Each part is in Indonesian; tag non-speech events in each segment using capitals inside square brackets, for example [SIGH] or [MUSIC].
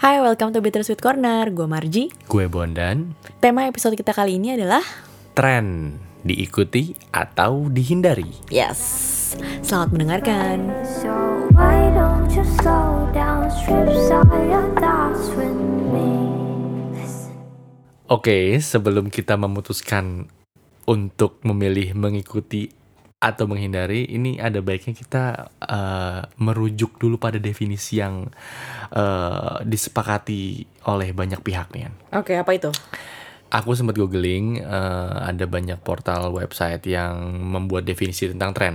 Hai, welcome to Bittersweet Corner. Gue Marji. Gue Bondan. Tema episode kita kali ini adalah Tren diikuti atau dihindari. Yes. Selamat mendengarkan. So why don't you slow down, strip all your thoughts with me? Listen. Oke, sebelum kita memutuskan untuk memilih mengikuti atau menghindari, ini ada baiknya kita eh, merujuk dulu pada definisi yang eh, disepakati oleh banyak pihak nih. Oke, apa itu? Aku sempat googling, eh, ada banyak portal website yang membuat definisi tentang tren.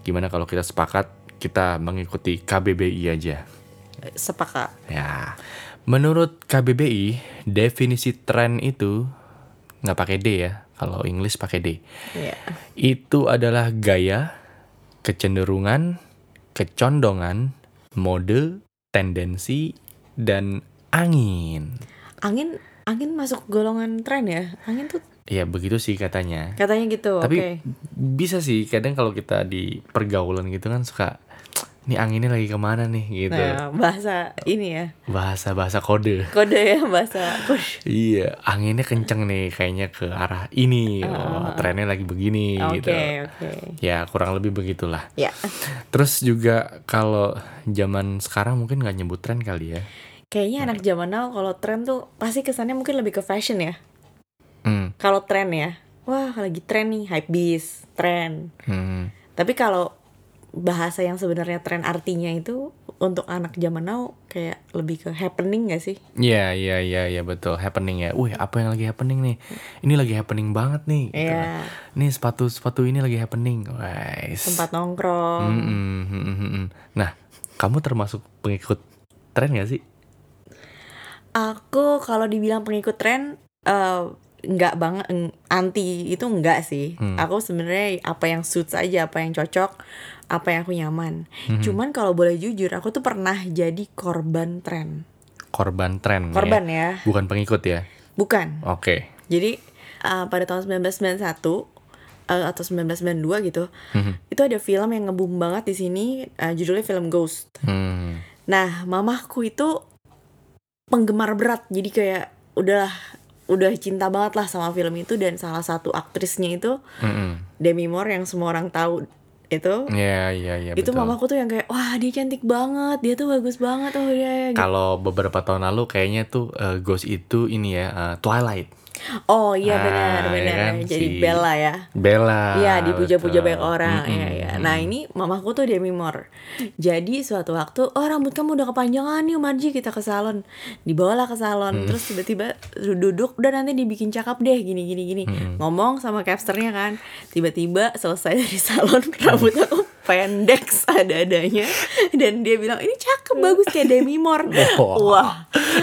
Gimana kalau kita sepakat kita mengikuti KBBI aja? Sepakat. Ya, menurut KBBI definisi tren itu nggak pakai D ya. Kalau English pakai D. Iya. Itu adalah gaya, kecenderungan, kecondongan, mode, tendensi, dan angin. Angin angin masuk golongan tren ya? Angin tuh Ya begitu sih katanya. katanya gitu. Tapi Oke. bisa sih kadang kalau kita di pergaulan gitu kan suka ini anginnya lagi ke mana nih gitu. Nah, bahasa ini ya. Bahasa bahasa kode. Kode ya, bahasa kode. Iya, anginnya kenceng nih kayaknya ke arah ini. Oh, trennya lagi begini Oke, gitu. oke. Ya, kurang lebih begitulah. Ya. Terus juga kalau zaman sekarang mungkin nggak nyebut tren kali ya. Kayaknya anak zaman now kalau tren tuh pasti kesannya mungkin lebih ke fashion ya. Hmm. Kalau tren ya. Wah, lagi tren nih, hype beast, tren. hmm. Tapi kalau bahasa yang sebenarnya tren artinya itu untuk anak zaman now kayak lebih ke happening gak sih? Iya, iya, iya, iya betul. Happening ya. Wih, apa yang lagi happening nih? Ini lagi happening banget nih. gitu Iya. kan. Nih sepatu-sepatu ini lagi happening. Guys. Tempat nongkrong. Nah, kamu termasuk pengikut tren gak sih? Aku kalau dibilang pengikut tren eh nggak banget anti itu enggak sih. Hmm. Aku sebenarnya apa yang suits aja, apa yang cocok, apa yang aku nyaman. Hmm. Cuman kalau boleh jujur, aku tuh pernah jadi korban tren. Korban tren. Korban ya. ya, Bukan pengikut ya. bukan. Oke. Jadi uh, pada tahun 1991 uh, atau 1992 gitu, Mhm. itu ada film yang ngebum banget di sini, uh, judulnya film Ghost. Hmm. Nah, mamahku itu penggemar berat, jadi kayak udah udah cinta banget lah sama film itu dan salah satu aktrisnya itu Mm-mm. Demi Moore yang semua orang tahu itu. Iya, iya, iya. itu betul. mamaku tuh yang kayak wah dia cantik banget, dia tuh bagus banget oh ya. gitu. Kalau beberapa tahun lalu kayaknya tuh eh, Ghost itu ini ya eh, Twilight. Oh iya Ah, benar ya benar. kan, Jadi si- Bella ya. Bella. Iya dipuja-puja banyak orang Mm-mm, Iya iya. mm-mm. Nah ini mamaku tuh Demi Moore Jadi suatu waktu Oh rambut kamu udah kepanjangan nih Marji kita ke salon Dibawalah ke salon Terus tiba-tiba duduk Udah nanti dibikin cakep deh Gini gini gini Ngomong sama capsternya kan Tiba-tiba selesai [LAUGHS] dari salon Rambut aku pendek [LAUGHS] ada-adanya Dan dia bilang Ini cakep bagus kayak Demi Moore [LAUGHS] Wah. Wah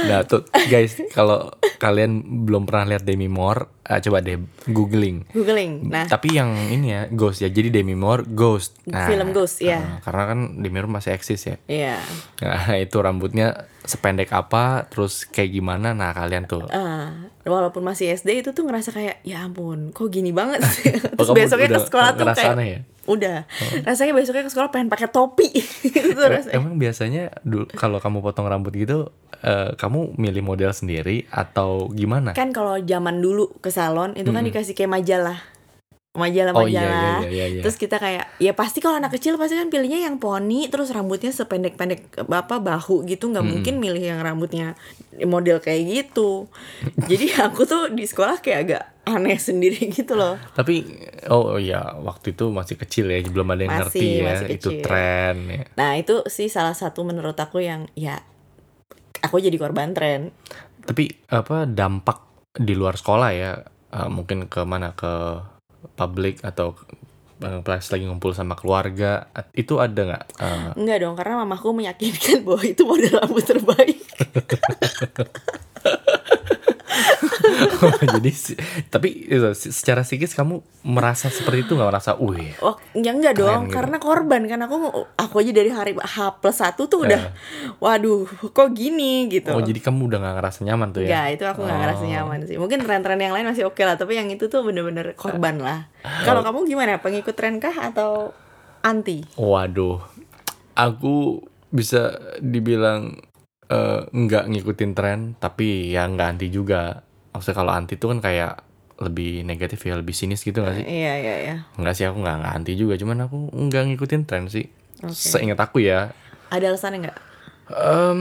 Nah tuh guys kalau kalian belum pernah lihat Demi Moore, eh, coba deh googling. Googling Nah Tapi yang ini ya Ghost ya. Jadi Demi Moore Ghost. Film Ghost, ya. eh, karena kan Demi Moore masih eksis ya. Iya Nah [LAUGHS] itu rambutnya sependek apa, terus kayak gimana? Nah kalian tuh. Ah, walaupun masih SD itu tuh ngerasa kayak ya ampun kok gini banget [LAUGHS] sih terus Oh, besoknya ke sekolah tuh kayak ya? udah rasanya besoknya ke sekolah pengen pakai topi [LAUGHS] itu Eh, rasanya Emang biasanya dulu kalau kamu potong rambut gitu, eh, kamu milih model sendiri atau gimana? kan kalau zaman dulu ke salon itu kan Mm-mm. dikasih kayak majalah majalah Oh iya iya iya. iya. terus kita kayak ya pasti kalau anak kecil pasti kan pilihnya yang poni terus rambutnya sependek-pendek apa bahu gitu nggak Mm-mm. mungkin milih yang rambutnya model kayak gitu jadi [LAUGHS] aku tuh di sekolah kayak agak aneh sendiri [LAUGHS] gitu loh Tapi oh, oh iya waktu itu masih kecil ya, belum ada yang Masih, ngerti ya masih itu tren ya. Nah itu sih salah satu menurut aku yang ya aku jadi korban tren. Tapi apa dampak di luar sekolah ya? eh, mungkin ke mana ke publik atau eh, pas lagi ngumpul sama keluarga itu ada nggak? Eh, Enggak dong karena mamaku meyakinkan bahwa itu model rambut terbaik. [LAUGHS] [LAUGHS] jadi tapi itu, si- secara psikis kamu merasa seperti itu nggak merasa, wih, Oh ya enggak dong gitu. karena korban kan aku aku aja dari hari H plus satu tuh udah waduh kok gini gitu. Eh. oh jadi kamu udah nggak ngerasa nyaman tuh ya? Enggak, itu aku nggak ngerasa Oh. nyaman sih. Mungkin tren-tren yang lain masih oke lah, tapi yang itu tuh bener-bener korban lah. Kalau kamu gimana? Pengikut tren kah atau anti? Waduh, aku bisa dibilang eh, nggak ngikutin tren tapi ya nggak anti juga maksudnya kalau anti itu kan kayak lebih negatif ya lebih sinis gitu gak sih Iya iya iya. Enggak sih aku nggak anti juga cuman aku nggak ngikutin tren sih Oke. seingat aku ya Ada alasannya nggak? Em,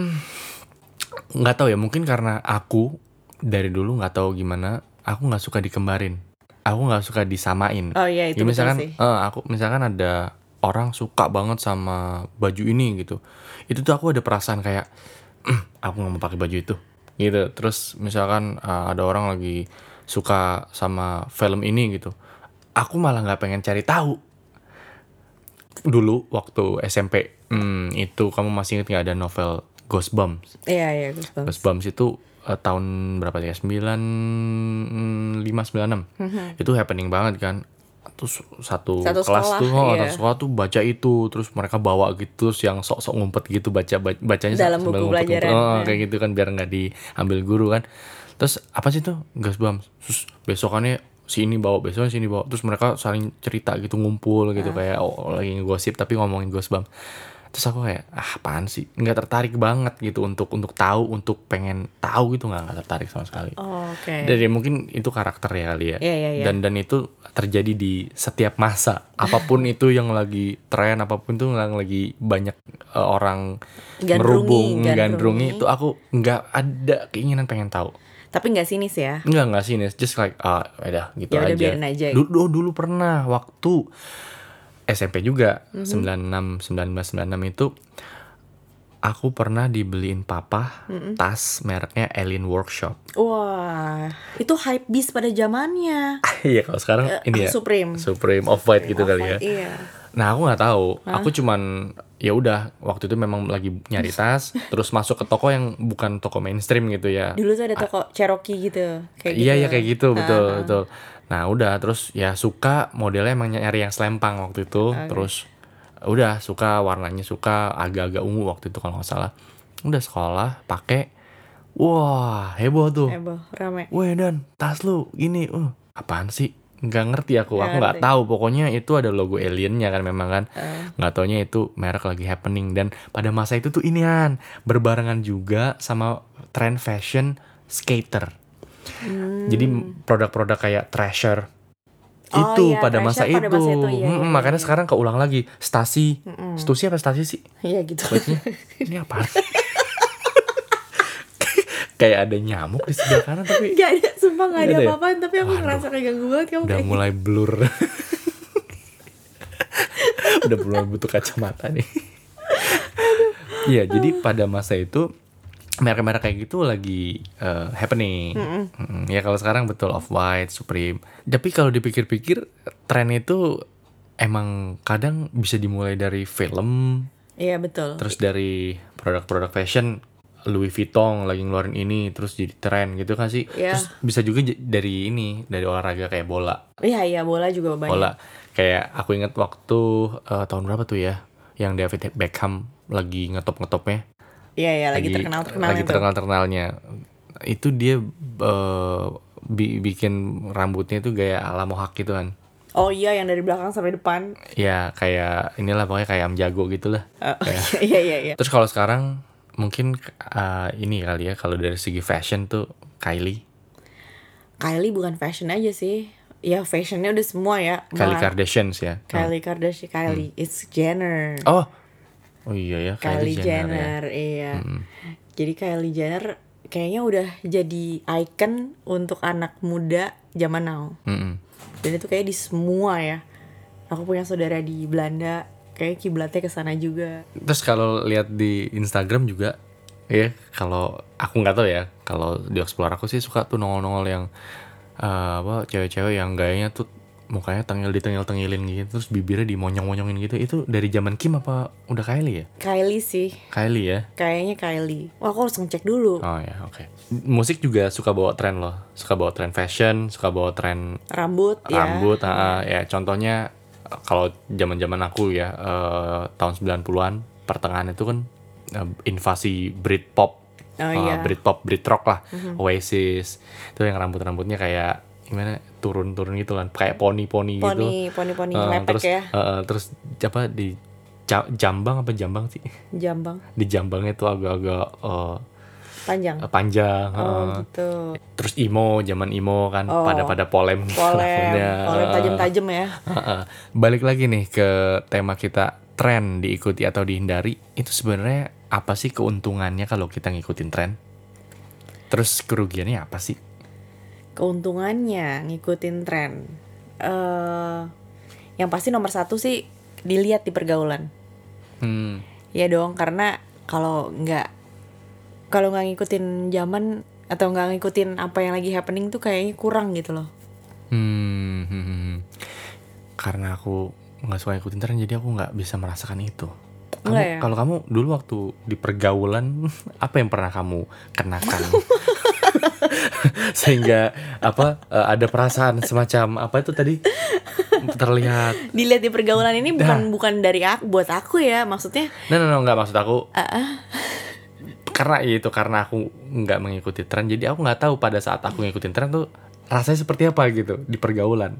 nggak tahu ya mungkin karena aku dari dulu nggak tahu gimana aku nggak suka dikembarin aku nggak suka disamain Oh iya itu Ya, misalkan sih. eh, aku misalkan ada orang suka banget sama baju ini gitu itu tuh aku ada perasaan kayak "Hmm, [CLEARS THROAT] aku nggak mau pakai baju itu gitu terus misalkan eh, ada orang lagi suka sama film ini gitu aku malah nggak pengen cari tahu dulu waktu SMP hmm, itu kamu masih ingat nggak ada novel Ghostbumps Iya iya Goosebumps. Ghostbumps itu eh, tahun berapa ya? 95 96. Itu happening banget kan. Terus satu, Satu kelas sekolah, tuh, oh, iya. satu sekolah tuh baca itu, terus mereka bawa gitu, terus yang sok-sok ngumpet gitu baca bac- bacanya Dalam buku ngumpet-ngumpet. pelajaran. Oh, Nah. kayak gitu kan biar nggak diambil guru kan. Terus apa sih tuh Ghostbumps? Terus besokannya si ini bawa besoknya sini bawa terus mereka saling cerita gitu ngumpul Ah. gitu kayak oh, lagi ngegosip tapi ngomongin Ghostbumps terus aku kayak ah apaan sih nggak tertarik banget gitu untuk untuk tahu untuk pengen tahu gitu nggak nggak tertarik sama sekali Oh, Oke. dari mungkin itu karakter ya kali ya Iya, iya, iya. dan dan itu terjadi di setiap masa apa pun itu yang lagi tren apa pun itu yang lagi banyak eh, orang Gandrungi, merubung gandrungi. gandrungi itu aku nggak ada keinginan pengen tahu Tapi nggak sinis ya. Enggak enggak sih Nes, just like ah udah gitu Ya udah, aja. biarin aja. Dulu, dulu dulu pernah waktu SMP juga Mhm. 96 1996 itu aku pernah dibeliin papa Mhm. tas mereknya Alien Workshop. Wah, itu hype beast pada zamannya. Iya kalau sekarang ini ya Supreme. Supreme off white gitu kali ya. Iya. Nah aku nggak tahu, aku cuman ya udah waktu itu memang lagi nyari tas, [LAUGHS] terus masuk ke toko yang bukan toko mainstream gitu ya. Dulu tuh ada toko Cherokee gitu. Kayak Iya gitu. iya kayak gitu betul Ah. betul. Nah udah terus ya suka modelnya emang nyari yang selempang waktu itu. Terus udah suka warnanya suka agak-agak ungu waktu itu kalau nggak salah. Udah sekolah pakai, wah heboh tuh. Heboh, rame. Weh dan tas lu gini, uh, apaan sih? Nggak ngerti aku, Nggak aku nggak tahu. Pokoknya itu ada logo aliennya kan memang kan. Eh. Nggak taunya itu merek lagi happening dan pada masa itu tuh inian berbarengan juga sama tren fashion skater. Jadi produk-produk kayak Treasure Hmm. Oh itu iya, pada masa Treasure itu. pada masa itu, iya, Mm, iya, makanya iya. sekarang keulang lagi. Stasi. Stusi apa Stasi sih? Iya gitu. Bacanya, ini apa? [LAUGHS] kayak ada nyamuk di sebelah kanan tapi Gak ada, sumpah gak ada ada ya? Tapi aku Waduh. ngerasa keganggu banget kamu udah kayak mulai [LAUGHS] blur. udah mulai butuh kacamata nih. Iya, jadi pada masa itu merek-merek kayak gitu lagi eh, happening. Mm, Ya kalau sekarang betul off white, Supreme. Tapi kalau dipikir-pikir tren itu emang kadang bisa dimulai dari film, Iya betul. terus dari produk-produk fashion Louis Vuitton lagi ngeluarin ini terus jadi tren gitu kan sih. Iya. terus bisa juga dari ini dari olahraga kayak bola. Iya iya bola juga banyak. Bola. Kayak aku inget waktu eh, tahun berapa tuh ya yang David Beckham lagi ngetop ngetopnya Iya iya lagi terkenal terkenal lagi itu terkenal terkenalnya itu dia bi- bikin rambutnya tuh gaya ala mohawk gitu kan. Oh iya yang dari belakang sampai depan. Ya kayak inilah pokoknya kayak am jago gitu lah Oh, [LAUGHS] Kayak- Iya iya iya. Terus kalau sekarang mungkin uh, ini kali ya kalau dari segi fashion tuh Kylie, Kylie bukan fashion aja sih. Ya fashionnya udah semua ya. Kylie Kardashian ya. Kylie Kardashian Kylie It's Jenner. Oh, oh iya ya Kylie, ya. Jenner, iya. Jadi Kylie Jenner kayaknya udah jadi icon untuk anak muda zaman now. Mm-mm. Dan itu kayak di semua ya. Aku punya saudara di Belanda, kayak kiblatnya ke sana juga. Terus kalau lihat di Instagram juga, ya kalau aku nggak tahu ya, kalau di explore aku sih suka tuh nongol-nongol yang uh, apa cewek-cewek yang gayanya tuh mukanya tengil ditengil tengilin gitu, terus bibirnya dimonyong-monyongin gitu. Itu dari zaman Kim apa udah Kylie ya? Kylie sih, Kylie ya. kayaknya Kylie. Wah, aku harus ngecek dulu. Oh ya, oke. Musik juga suka bawa tren loh. Suka bawa tren fashion, suka bawa tren Rambut ya. rambut ah, ah. ya contohnya eh, kalau zaman-zaman aku ya eh, tahun 90-an pertengahan itu kan eh, invasi Britpop Oh, eh, iya. Mhm. Britpop Britrock lah Oasis itu yang rambut-rambutnya kayak gimana turun-turun gitu kan kayak poni-poni gitu Poni, poni-poni lepek terus ya. eh, terus apa di Ja- Jambang apa Jambang sih? Jambang Di Jambang itu agak-agak eh, panjang. panjang. Oh heeh. gitu. Terus imo, zaman imo kan Oh. pada pada polem. Polem, [LAUGHS] polem tajam-tajam ya. Heeh. Balik lagi nih ke tema kita tren diikuti atau dihindari. Itu sebenarnya apa sih keuntungannya kalau kita ngikutin tren? Terus kerugiannya apa sih? Keuntungannya ngikutin tren. eh yang pasti nomor satu sih dilihat di pergaulan. Hmm. Ya dong, karena kalau nggak kalau nggak ngikutin zaman atau nggak ngikutin apa yang lagi happening tuh kayaknya kurang gitu loh. Hmm, hmm, hmm, hmm. Karena aku nggak suka ikutin tren, jadi aku nggak bisa merasakan itu. Kamu, ya? Kalau kamu dulu waktu di pergaulan, [LAUGHS] apa yang pernah kamu kenakan? [LAUGHS] [LAUGHS] Sehingga apa eh, ada perasaan semacam apa itu tadi terlihat? Dilihat di pergaulan ini bukan bukan dari aku buat aku ya, maksudnya No, no, no, nggak maksud aku. ah. Karena itu karena aku nggak mengikuti tren, jadi aku nggak tahu pada saat aku ngikutin tren tuh rasanya seperti apa gitu di pergaulan.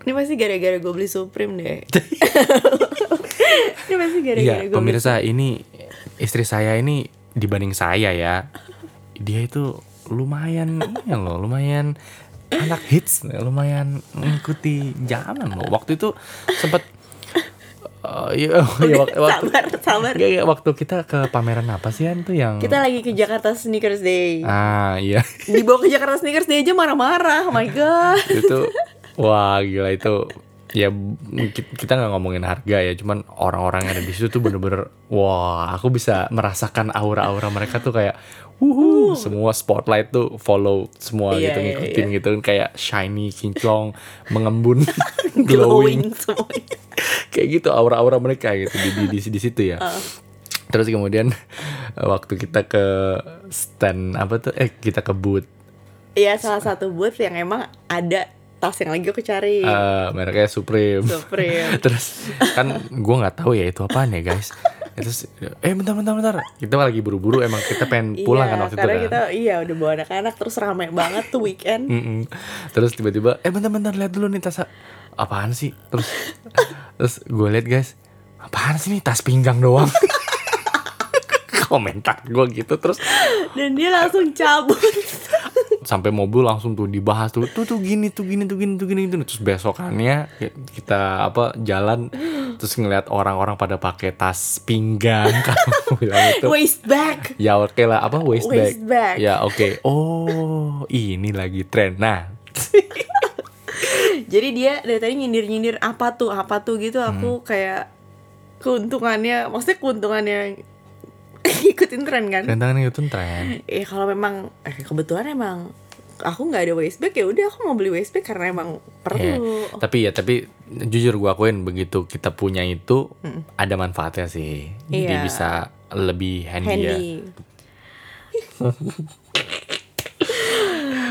ini pasti gara-gara gue beli Supreme deh. [LAUGHS] ini pasti gara-gara Iya, gue beli pemirsa ini istri saya ini dibanding saya ya, dia itu lumayan ya loh, lumayan anak hits, lumayan mengikuti zaman loh. Waktu itu sempet eh, iya, [LAUGHS] iya, waktu, waktu, sabar, sabar. Nggak, nggak, waktu kita ke pameran apa sih An tuh yang Kita lagi ke Jakarta Sneakers Day. ah iya Dibawa ke Jakarta Sneakers Day aja marah-marah. Oh my [LAUGHS] god. itu wah gila itu ya ki- kita nggak ngomongin harga ya cuman orang-orang yang ada di situ tuh bener-bener wah aku bisa merasakan aura-aura mereka tuh kayak wuhu semua spotlight tuh follow semua Iya, gitu iya, ngikutin gitu kayak shiny kinclong mengembun [LAUGHS] glowing. Kayak gitu aura-aura mereka gitu di di, di, di situ ya. Terus kemudian waktu kita ke stand apa tuh? Eh kita ke booth. Iya, salah satu booth yang emang ada tas yang lagi aku cari. eh mereknya Supreme Supreme. [LAUGHS] terus kan gue nggak tahu ya itu apaan ya guys terus eh bentar bentar bentar kita lagi buru-buru emang kita pengen pulang iya, kan waktu itu kan kita iya udah bawa anak-anak terus rame banget tuh weekend. [LAUGHS] Terus tiba-tiba eh bentar bentar lihat dulu nih tas apaan sih terus terus gue lihat guys apaan sih nih tas pinggang doang [LAUGHS] komentar gue gitu terus Dan dia langsung cabut. Sampai mobil langsung tuh dibahas tuh tuh tuh gini tuh gini tuh gini tuh gini tuh terus besokannya kita apa jalan terus ngeliat orang-orang pada pakai tas pinggang [LAUGHS] kamu bilang itu Waist back. ya oke lah apa waist, Waist bag. bag. ya oke oh ini lagi tren nah [LAUGHS] Jadi dia dari tadi nyindir-nyindir apa tuh, apa tuh gitu Hmm. aku kayak keuntungannya, maksudnya keuntungannya [LAUGHS] ikutin tren kan. tantangan itu tren Eh kalau memang eh, kebetulan emang aku nggak ada waist bag ya udah aku mau beli waist bag karena emang Ya, perlu. tapi ya tapi jujur gua akuin begitu kita punya itu ada manfaatnya sih jadi Iya. bisa lebih handy, ya Handy. [LAUGHS]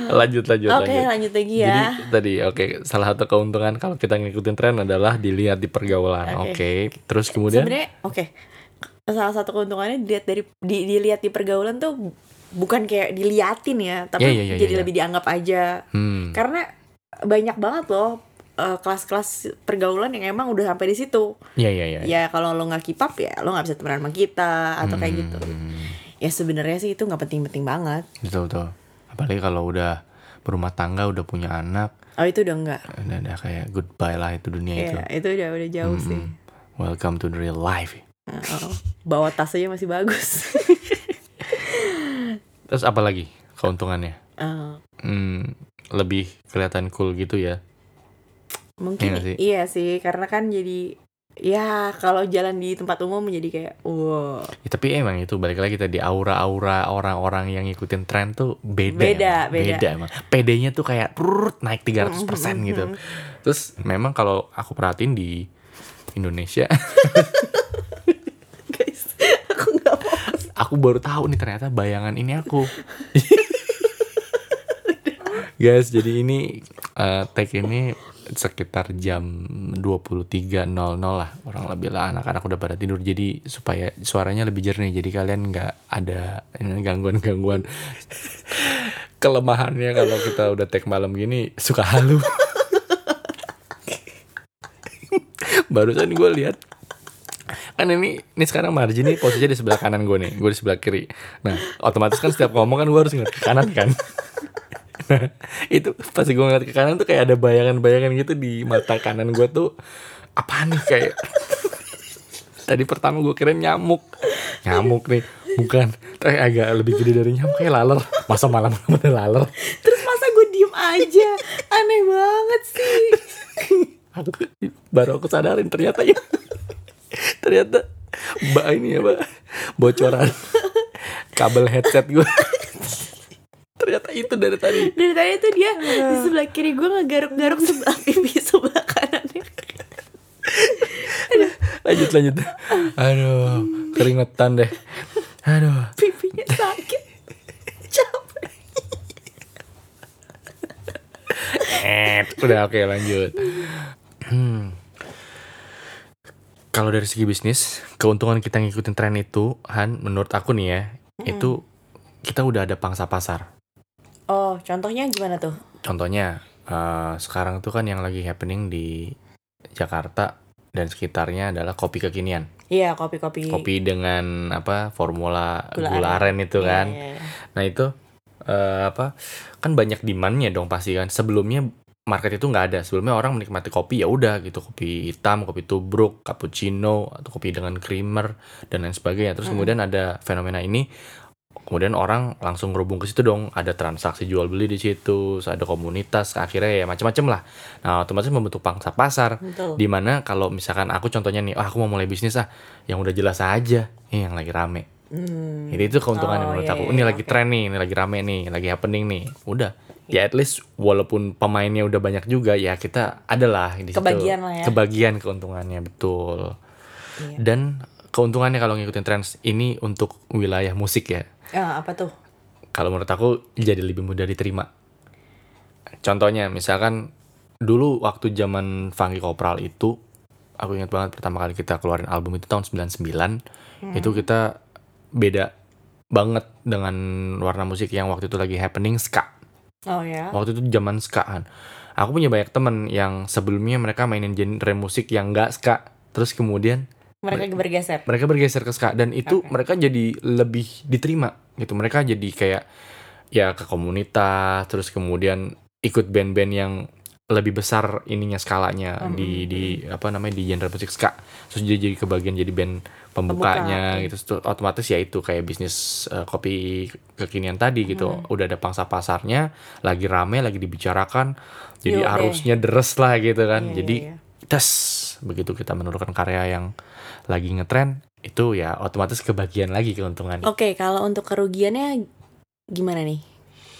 lanjut lanjut Oke lanjut lanjut lagi ya. Jadi tadi oke salah satu keuntungan kalau kita ngikutin tren adalah dilihat di pergaulan. Oke. Oke. Terus kemudian Sebenarnya oke. Salah satu keuntungannya dilihat dari di, dilihat di pergaulan tuh bukan kayak diliatin ya, tapi Iya, iya, iya, jadi iya. lebih dianggap aja. hmm, Karena banyak banget loh eh, kelas-kelas pergaulan yang emang udah sampai di situ. iya iya iya. Ya kalau lo nggak keep up ya lo nggak bisa temenan sama kita atau kayak gitu. Hmm, Ya sebenarnya sih itu nggak penting-penting banget. Betul betul. Apalagi kalau udah berumah tangga, udah punya anak, Oh itu udah enggak. udah, udah kayak goodbye lah itu dunia itu. Ya itu udah udah jauh Mm-mm. sih. Welcome to the real life. Oh, bawa tas aja masih bagus. [LAUGHS] Terus apa lagi keuntungannya? Eh, Hmm, lebih kelihatan cool gitu ya. mungkin Iya nggak sih? iya sih karena kan jadi ya kalau jalan di tempat umum menjadi kayak wow Ya, tapi emang itu balik lagi tadi aura-aura orang-orang yang ngikutin tren tuh beda. Beda, emang. beda. emang. PD-nya tuh kayak prrrt, naik 300% gitu. Terus memang kalau aku perhatiin di Indonesia, [LAUGHS] guys aku nggak mau aku baru tahu nih ternyata bayangan ini aku. [LAUGHS] Guys, jadi ini eh, tag ini sekitar jam 23.00 lah orang lebih lah. Anak-anak udah pada tidur jadi supaya suaranya lebih jernih jadi kalian nggak ada gangguan-gangguan. [LAUGHS] Kelemahannya kalau kita udah tag malam gini suka halu. [LAUGHS] Barusan gue lihat kan ini ini sekarang margin nih posisinya di sebelah kanan gue nih gue di sebelah kiri. Nah otomatis kan setiap ngomong kan gue harus ngeliat ke kanan kan. Nah [LAUGHS] itu pas gue ngeliat ke kanan tuh kayak ada bayangan-bayangan gitu di mata kanan gue tuh apa nih? Kayak [LAUGHS] tadi pertama gue kira nyamuk. Nyamuk nih bukan. Tapi agak lebih gede dari nyamuk kayak laler. Masa malam [LAUGHS] ada laler? Terus masa gue diem aja? Aneh banget sih. aku baru aku sadarin ternyata ya ternyata mbak ini ya mbak. Bocoran. Kabel headset gue ternyata itu dari tadi. Dari tadi tuh dia di sebelah kiri gue ngegaruk-garuk sebelah [LAUGHS] pipi sebelah kanannya. lanjut lanjut. Aduh keringetan deh. Aduh. Pipinya sakit. Capek. Eh, udah oke lanjut. Hmm. Kalau dari segi bisnis keuntungan kita ngikutin tren itu Han menurut aku nih ya itu kita udah ada pangsa pasar Oh, contohnya gimana tuh? Contohnya eh, sekarang tuh kan yang lagi happening di Jakarta dan sekitarnya adalah kopi kekinian. Iya, kopi-kopi. Kopi dengan apa formula Gula gula, aren itu Iya, kan. iya, iya. Nah itu eh, apa kan banyak demandnya dong pasti kan. Sebelumnya market itu nggak ada. Sebelumnya orang menikmati kopi ya udah gitu kopi hitam, kopi tubruk, cappuccino atau kopi dengan creamer dan lain sebagainya. Terus kemudian ada fenomena ini kemudian orang langsung ngerubung ke situ dong ada transaksi jual beli di situ ada komunitas akhirnya ya macam-macam lah nah otomatis membentuk pangsa pasar Betul. di mana kalau misalkan aku contohnya nih ah aku mau mulai bisnis ah yang udah jelas aja ini yang lagi rame Hmm. jadi itu keuntungannya Oh, menurut iya, aku iya, ini iya, lagi oke. tren nih ini lagi rame nih lagi happening nih udah ya at least walaupun pemainnya udah banyak juga ya kita adalah di situ Kebagian lah ya. kebagian keuntungannya betul Iya. dan keuntungannya kalau ngikutin tren ini untuk wilayah musik ya Ah, apa tuh? kalau menurut aku jadi lebih mudah diterima. Contohnya misalkan dulu waktu zaman Funky Kopral itu aku ingat banget pertama kali kita keluarin album itu tahun 99 itu kita beda banget dengan warna musik yang waktu itu lagi happening ska. Oh ya. Waktu itu zaman ska kan. Aku punya banyak temen yang sebelumnya mereka mainin genre musik yang enggak ska terus kemudian Mereka bergeser. mereka bergeser ke ska dan itu Oke. mereka jadi lebih diterima gitu mereka jadi kayak ya ke komunitas terus kemudian ikut band-band yang lebih besar ininya skalanya Hmm. di di apa namanya di genre musik ska terus dia jadi kebagian jadi band pembukanya Pembuka, gitu Terus otomatis ya itu kayak bisnis eh, kopi kekinian tadi gitu Hmm. udah ada pangsa pasarnya lagi rame lagi dibicarakan jadi deh. arusnya deres lah gitu kan Iya, jadi iya, iya. tes begitu kita menurunkan karya yang lagi ngetren itu ya otomatis kebagian lagi keuntungan Oke, kalau untuk kerugiannya gimana nih?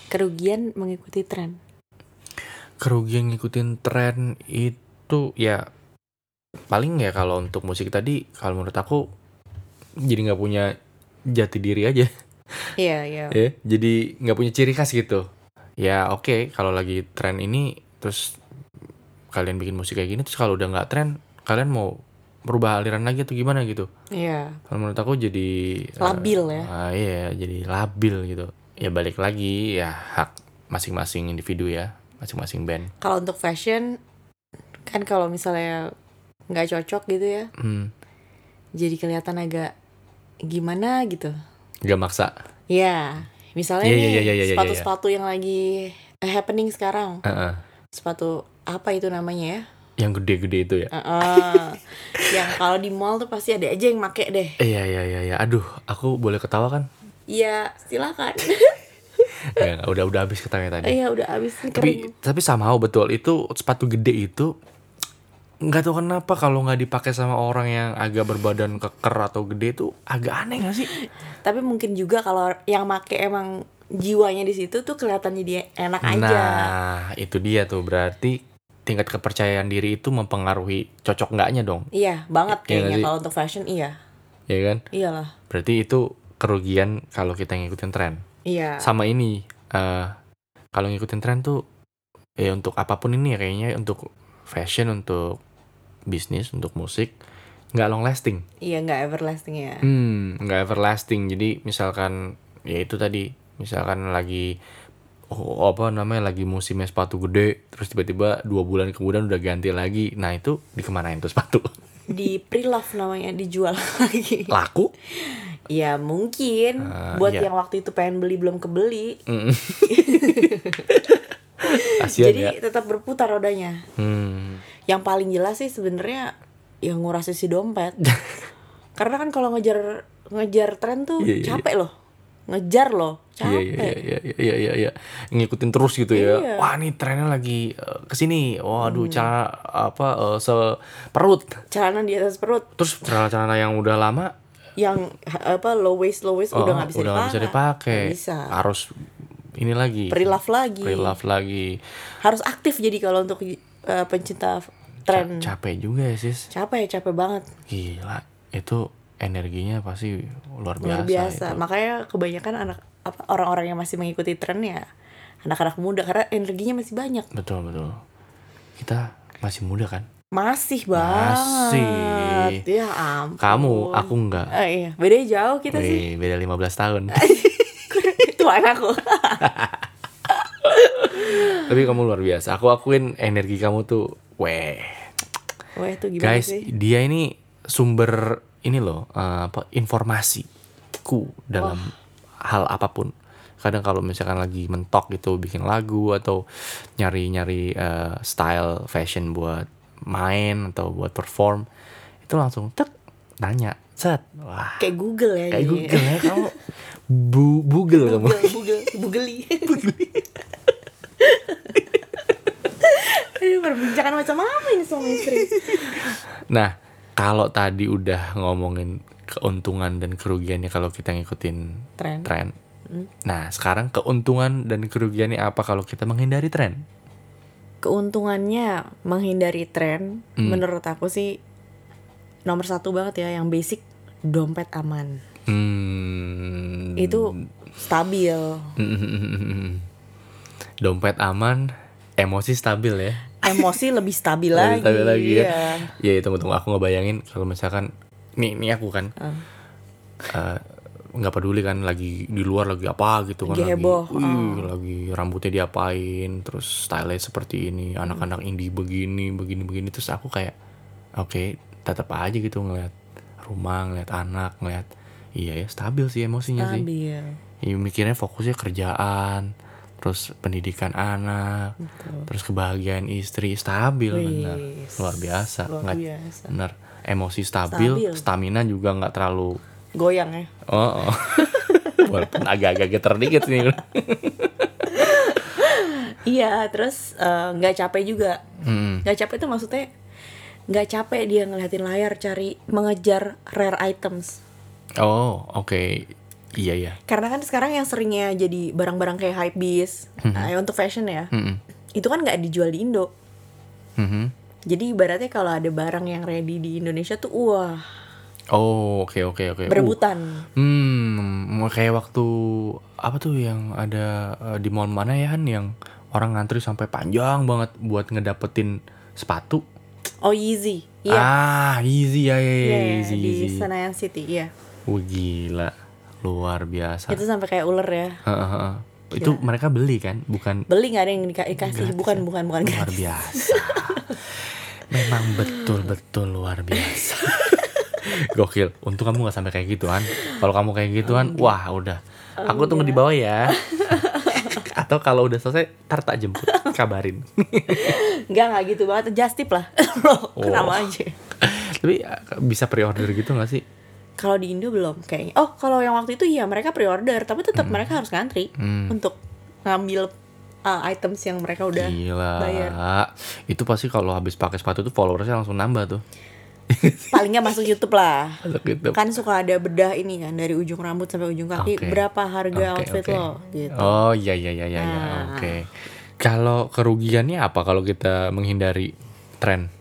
Kerugian mengikuti tren. Kerugian ngikutin tren itu ya paling ya kalau untuk musik tadi kalau menurut aku jadi nggak punya jati diri aja Iya, iya. [LAUGHS] ya jadi nggak punya ciri khas gitu ya oke kalau lagi tren ini terus kalian bikin musik kayak gini terus kalau udah nggak tren kalian mau merubah aliran lagi atau gimana gitu Iya. kalau menurut aku jadi eh, Labil ya. ah, iya jadi labil gitu ya balik lagi ya hak masing-masing individu ya masing-masing band Kalau untuk fashion kan kalau misalnya nggak cocok gitu ya, hmm, jadi kelihatan agak gimana gitu. gak maksa Ya, misalnya Iya, nih iya, iya, iya, iya, sepatu-sepatu yang lagi happening sekarang. Heeh. Sepatu apa itu namanya ya? yang gede-gede itu ya Heeh. [LAUGHS] yang kalau di mall tuh pasti ada aja yang make deh. iya iya iya iya aduh aku boleh ketawa kan Iya, silakan. [LAUGHS] Nggak, udah udah habis ketawanya tadi Iya, udah habis tapi kering. tapi somehow betul itu sepatu gede itu nggak tahu kenapa kalau nggak dipakai sama orang yang agak berbadan keker atau gede itu agak aneh gak sih Tapi mungkin juga kalau yang make emang jiwanya di situ tuh kelihatannya dia enak aja. nah itu dia tuh berarti tingkat kepercayaan diri itu mempengaruhi cocok nggaknya dong Iya, banget Iya kayaknya sih? kalau untuk fashion iya. ya kan Iyalah. berarti itu kerugian kalau kita ngikutin tren Iya. sama ini eh kalau ngikutin tren tuh ya untuk apa pun ini ya kayaknya untuk fashion untuk bisnis untuk musik nggak long lasting Iya, nggak everlasting ya. hmm nggak everlasting jadi misalkan ya itu tadi misalkan lagi oh, apa namanya lagi musimnya sepatu gede terus tiba-tiba dua bulan kemudian udah ganti lagi nah itu dikemanain tuh sepatu di pre-love namanya dijual [LAUGHS] lagi. Laku? Ya mungkin Ah, buat iya. yang waktu itu pengen beli belum kebeli. Mm. [LAUGHS] Jadi ya. tetap berputar rodanya. Hmm. Yang paling jelas sih sebenarnya yang nguras isi dompet. [LAUGHS] Karena kan kalau ngejar ngejar tren tuh Iya, iya, capek loh. Ngejar loh, Iya capek. iya iya iya iya iya iya. ngikutin terus gitu ya. Iya. Wah nih trennya lagi eh, ke sini. Waduh Hmm. cara apa eh, seperut. Celana di atas perut Terus celana-celana yang udah lama yang apa low waist low waist oh, udah nggak bisa udah nggak bisa dipakai. Bisa. Harus ini lagi. Pre-love lagi. Pre-love lagi. Harus aktif jadi kalau untuk eh, pencinta tren. Ca- capek juga ya sis. capek capek banget. Gila itu energinya pasti luar biasa. luar biasa itu. makanya kebanyakan anak apa orang-orang yang masih mengikuti tren ya anak-anak muda karena energinya masih banyak Betul betul. Kita masih muda kan? Masih banget Masih. ya ampun Kamu, aku enggak. Eh, iya beda jauh kita Wih, sih beda 15 tahun. [LAUGHS] itu anakku [LAUGHS] Tapi kamu luar biasa. Aku akuin energi kamu tuh, weh. wah itu gimana Guys, sih dia ini sumber ini loh, eh, apa informasiku dalam hal apa pun. Kadang kalau misalkan lagi mentok gitu bikin lagu atau nyari-nyari eh, style fashion buat main atau buat perform, itu langsung tek nanya, set. Wah, kayak Google ya kayak. Google ya [LAUGHS] kamu. Bu Google kamu. Google Google [LAUGHS] [LAUGHS] Aduh, perbincangan macam apa ini suami istri Nah, kalau tadi udah ngomongin keuntungan dan kerugiannya kalau kita ngikutin Tren. tren. Nah, sekarang keuntungan dan kerugiannya apa kalau kita menghindari tren? Keuntungannya menghindari tren Hmm. menurut aku sih nomor satu banget ya yang basic dompet aman Hmm. itu stabil [LAUGHS] dompet aman, emosi stabil ya. emosi [LAUGHS] lebih stabil Lebih lagi, stabil lagi ya. iya. Ya, tunggu tunggu aku ngebayangin kalau misalkan nih nih aku kan Ah. eh, nggak peduli kan lagi di luar lagi apa gitu kan Lagi wih, lagi rambutnya diapain terus style seperti ini anak-anak indie begini begini begini terus aku kayak oke tetap aja gitu ngeliat rumah ngeliat anak ngeliat iya ya stabil sih emosinya sih. Stabil. Ya, mikirnya fokusnya kerjaan terus pendidikan anak terus kebahagiaan istri stabil bener. Wis, luar biasa luar biasa. bener. Emosi stabil, Stabil. stamina juga nggak terlalu goyang ya Oh, oh. [LAUGHS] walaupun agak-agak geter dikit nih. iya terus eh, nggak capek juga Hmm. nggak capek itu maksudnya nggak capek dia ngeliatin layar cari mengejar rare items Oh, oke. Iya ya. karena kan sekarang yang seringnya jadi barang-barang kayak hype beast eh, untuk fashion ya Hmm. itu kan nggak dijual di Indo Hmm. jadi ibaratnya kalau ada barang yang ready di Indonesia tuh wah Oh, oke oke oke. berebutan Uh, hmm, kayak waktu apa tuh yang ada eh, di mall mana ya Han yang orang ngantri sampai panjang banget buat ngedapetin sepatu. oh Yeezy iya Ah, easy ya, ya, ya, Iya, easy, di easy. Senayan City iya Wah, gila. Luar biasa. itu sampai kayak ular ya Heeh, heeh. Itu mereka beli kan, bukan beli nggak ada yang dika- dikasih bukan bukan bukan luar gratis. biasa. [LAUGHS] Memang betul-betul luar biasa. [LAUGHS] Gokil. Untung kamu gak sampai kayak gituan. Kalau kamu kayak gituan, wah udah. Aku tunggu di bawah ya. Atau kalau udah selesai, tar tak jemput, kabarin. nggak nggak gitu banget just tip lah Loh, Oh. kenapa aja Tapi eh, bisa pre-order gitu gak sih? kalau di Indo belum kayaknya oh kalau yang waktu itu iya mereka pre-order tapi tetap mereka harus ngantri Hmm. untuk ngambil uh, items yang mereka udah Gila. bayar. Itu pasti kalau habis pakai sepatu tuh followersnya langsung nambah tuh. [LAUGHS] paling nggak masuk YouTube lah Masuk gitu. kan suka ada bedah ini kan dari ujung rambut sampai ujung kaki Oke. berapa harga Oke, outfit oke. lo gitu Oh iya iya iya iya, iya. Nah. oke. Kalau kerugiannya apa kalau kita menghindari tren?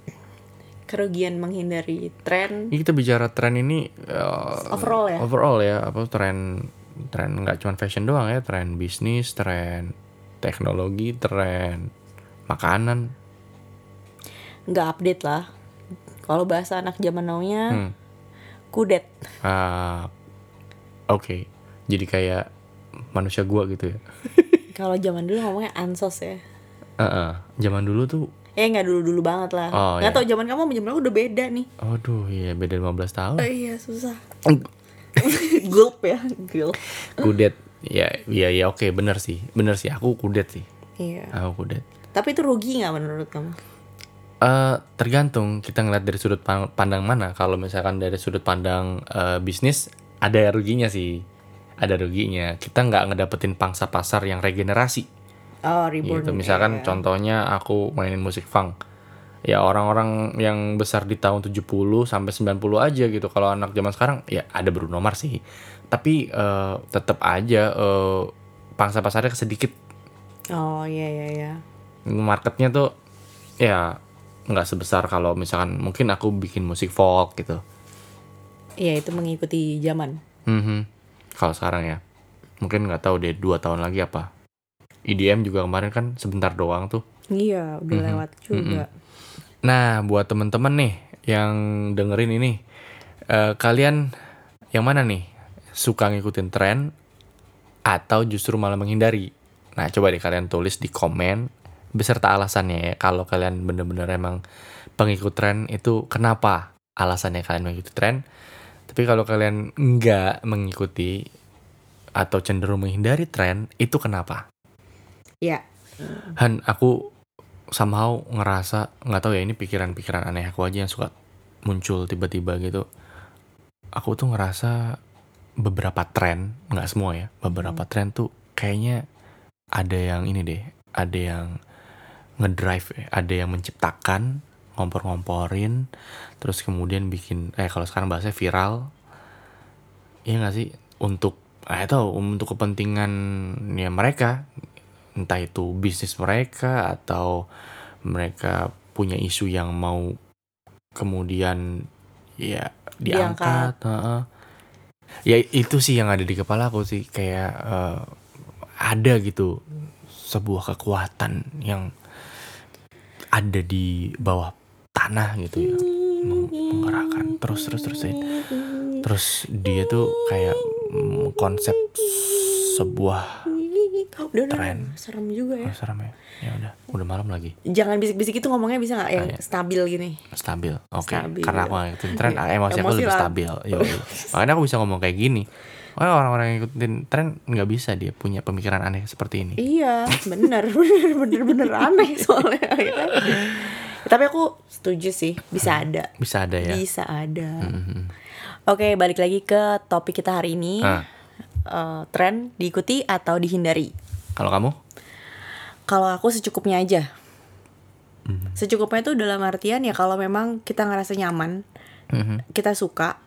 kerugian menghindari tren Ini kita bicara tren ini eh, Overall ya? Overall ya, apa tren tren nggak cuma fashion doang ya, tren bisnis, tren teknologi, tren makanan. nggak update lah kalau bahasa anak zaman now nya Hmm. kudet Ah, Oke. Jadi kayak manusia gua gitu ya. [LAUGHS] kalau zaman dulu ngomongnya ansos ya Heeh. Zaman dulu tuh Eh nggak dulu-dulu banget lah. Oh, nggak iya. tau zaman kamu sama zaman aku udah beda nih. Aduh, iya beda 15 tahun. Oh, iya susah. [LAUGHS] Gulp ya, gulp. Kudet. Ya, ya, ya oke, bener sih. Bener sih, aku kudet sih. Iya. Aku kudet. Tapi itu rugi nggak menurut kamu? Eh tergantung kita ngeliat dari sudut pan- pandang mana. Kalau misalkan dari sudut pandang eh, bisnis ada ruginya sih, ada ruginya. Kita nggak ngedapetin pangsa pasar yang regenerasi. Oh, reborn. Gitu. Misalkan iya. contohnya aku mainin musik funk. Ya orang-orang yang besar di tahun 70 sampai 90 aja gitu. Kalau anak zaman sekarang ya ada Bruno Mars sih. Tapi eh, tetap aja eh, pangsa pasarnya sedikit. Oh iya iya iya. Marketnya tuh ya nggak sebesar kalau misalkan mungkin aku bikin musik folk gitu. Iya itu mengikuti zaman. Mhm. Kalau sekarang ya, mungkin nggak tahu deh dua tahun lagi apa. EDM juga kemarin kan sebentar doang tuh. Iya udah Mhm. lewat juga. Nah, buat temen-temen nih yang dengerin ini, eh, kalian yang mana nih suka ngikutin tren atau justru malah menghindari? Nah, coba deh kalian tulis di komen beserta alasannya ya. Kalau kalian bener-bener emang pengikut tren itu kenapa alasannya kalian mengikuti tren? Tapi kalau kalian nggak mengikuti atau cenderung menghindari tren, itu kenapa? Iya. Han, aku somehow ngerasa nggak tahu ya ini pikiran-pikiran aneh aku aja yang suka muncul tiba-tiba gitu. Aku tuh ngerasa beberapa tren, nggak semua ya, beberapa tren tuh kayaknya ada yang ini deh, ada yang ngedrive, ya, ada yang menciptakan, ngompor-ngomporin, terus kemudian bikin, eh kalau sekarang bahasanya viral, Iya nggak sih? Untuk eh tahu untuk kepentingan ya mereka. Entah itu bisnis mereka atau mereka punya isu yang mau kemudian ya diangkat, heeh. ya itu sih yang ada di kepala aku sih kayak eh, ada gitu sebuah kekuatan yang ada di bawah tanah gitu ya meng- menggerakkan terus terus terus terus dia tuh kayak konsep sebuah Udah, Tren. udah, serem juga ya. oh, serem ya ya udah udah malam lagi Jangan bisik-bisik itu ngomongnya bisa nggak yang Ah, iya. stabil gini? stabil oke Stabil. karena aku ngikutin tren Iya. emosi aku Emosi lebih lah. stabil Yoi. [LAUGHS] makanya aku bisa ngomong kayak gini Oh, orang-orang yang ngikutin tren nggak bisa dia punya pemikiran aneh seperti ini. Iya, bener, [LAUGHS] bener, bener, bener aneh soalnya. Tapi aku setuju sih, bisa ada, Bisa ada ya. bisa ada. Mhm. Oke, balik lagi ke topik kita hari ini. Ah, Eh, tren diikuti atau dihindari? kalau kamu? Kalau aku secukupnya aja. Mhm. Secukupnya itu dalam artian ya kalau memang kita ngerasa nyaman, Mhm. kita suka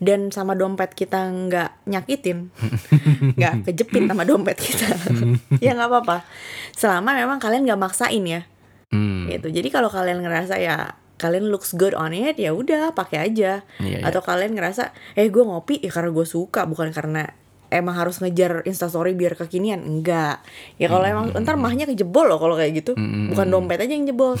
dan sama dompet kita nggak nyakitin, [LAUGHS] nggak kejepit sama dompet kita, [LAUGHS] ya nggak apa-apa. Selama memang kalian nggak maksain ya, Hmm. gitu. Jadi kalau kalian ngerasa ya kalian looks good on it, ya udah pakai aja. Iya, iya. Atau kalian ngerasa, eh gue ngopi ya karena gue suka, bukan karena emang harus ngejar instastory biar kekinian enggak ya kalau emang ntar mahnya kejebol loh kalau kayak gitu Mm, mm, bukan mm. dompet aja yang jebol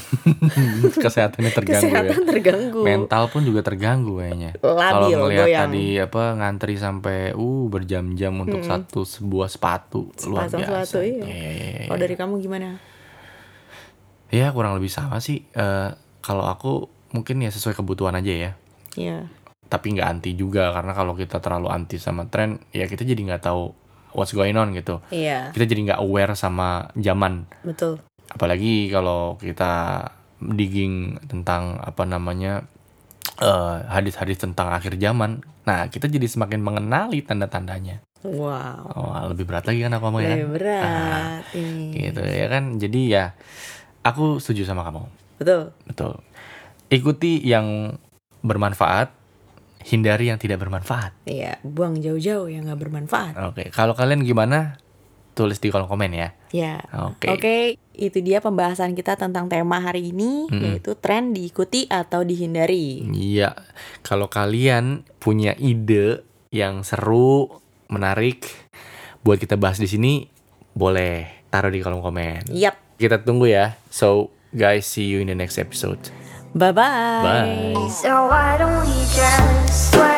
[LAUGHS] Kesehatannya terganggu kesehatan ya. terganggu Mental pun juga terganggu kayaknya. Labil, Kalau ngelihat goyang. tadi apa ngantri sampai uh berjam-jam untuk satu sebuah sepatu luar Sepasang biasa. sepatu, iya. Iya, iya, iya, kalau dari kamu gimana Ya kurang lebih sama sih. Eh, kalau aku mungkin ya sesuai kebutuhan aja ya. ya Tapi nggak anti juga karena kalau kita terlalu anti sama tren, ya kita jadi nggak tahu what's going on gitu. iya Kita jadi nggak aware sama zaman. betul Apalagi kalau kita digging tentang apa namanya eh, hadis-hadis tentang akhir zaman. Nah kita jadi semakin mengenali tanda-tandanya. wow Oh, lebih berat lagi kan aku ngomong ya. lebih berat ini Gitu ya kan. Jadi ya aku setuju sama kamu. betul Betul. Ikuti yang bermanfaat, hindari yang tidak bermanfaat. iya buang jauh-jauh yang nggak bermanfaat Oke, kalau kalian gimana? Tulis di kolom komen ya. ya Oke. Oke, itu dia pembahasan kita tentang tema hari ini, Mm-mm. yaitu tren diikuti atau dihindari. Iya, kalau kalian punya ide yang seru, menarik, buat kita bahas di sini, boleh taruh di kolom komen. Yap, Kita tunggu ya. So, guys, see you in the next episode. Bye-bye. Bye. So why don't we just swear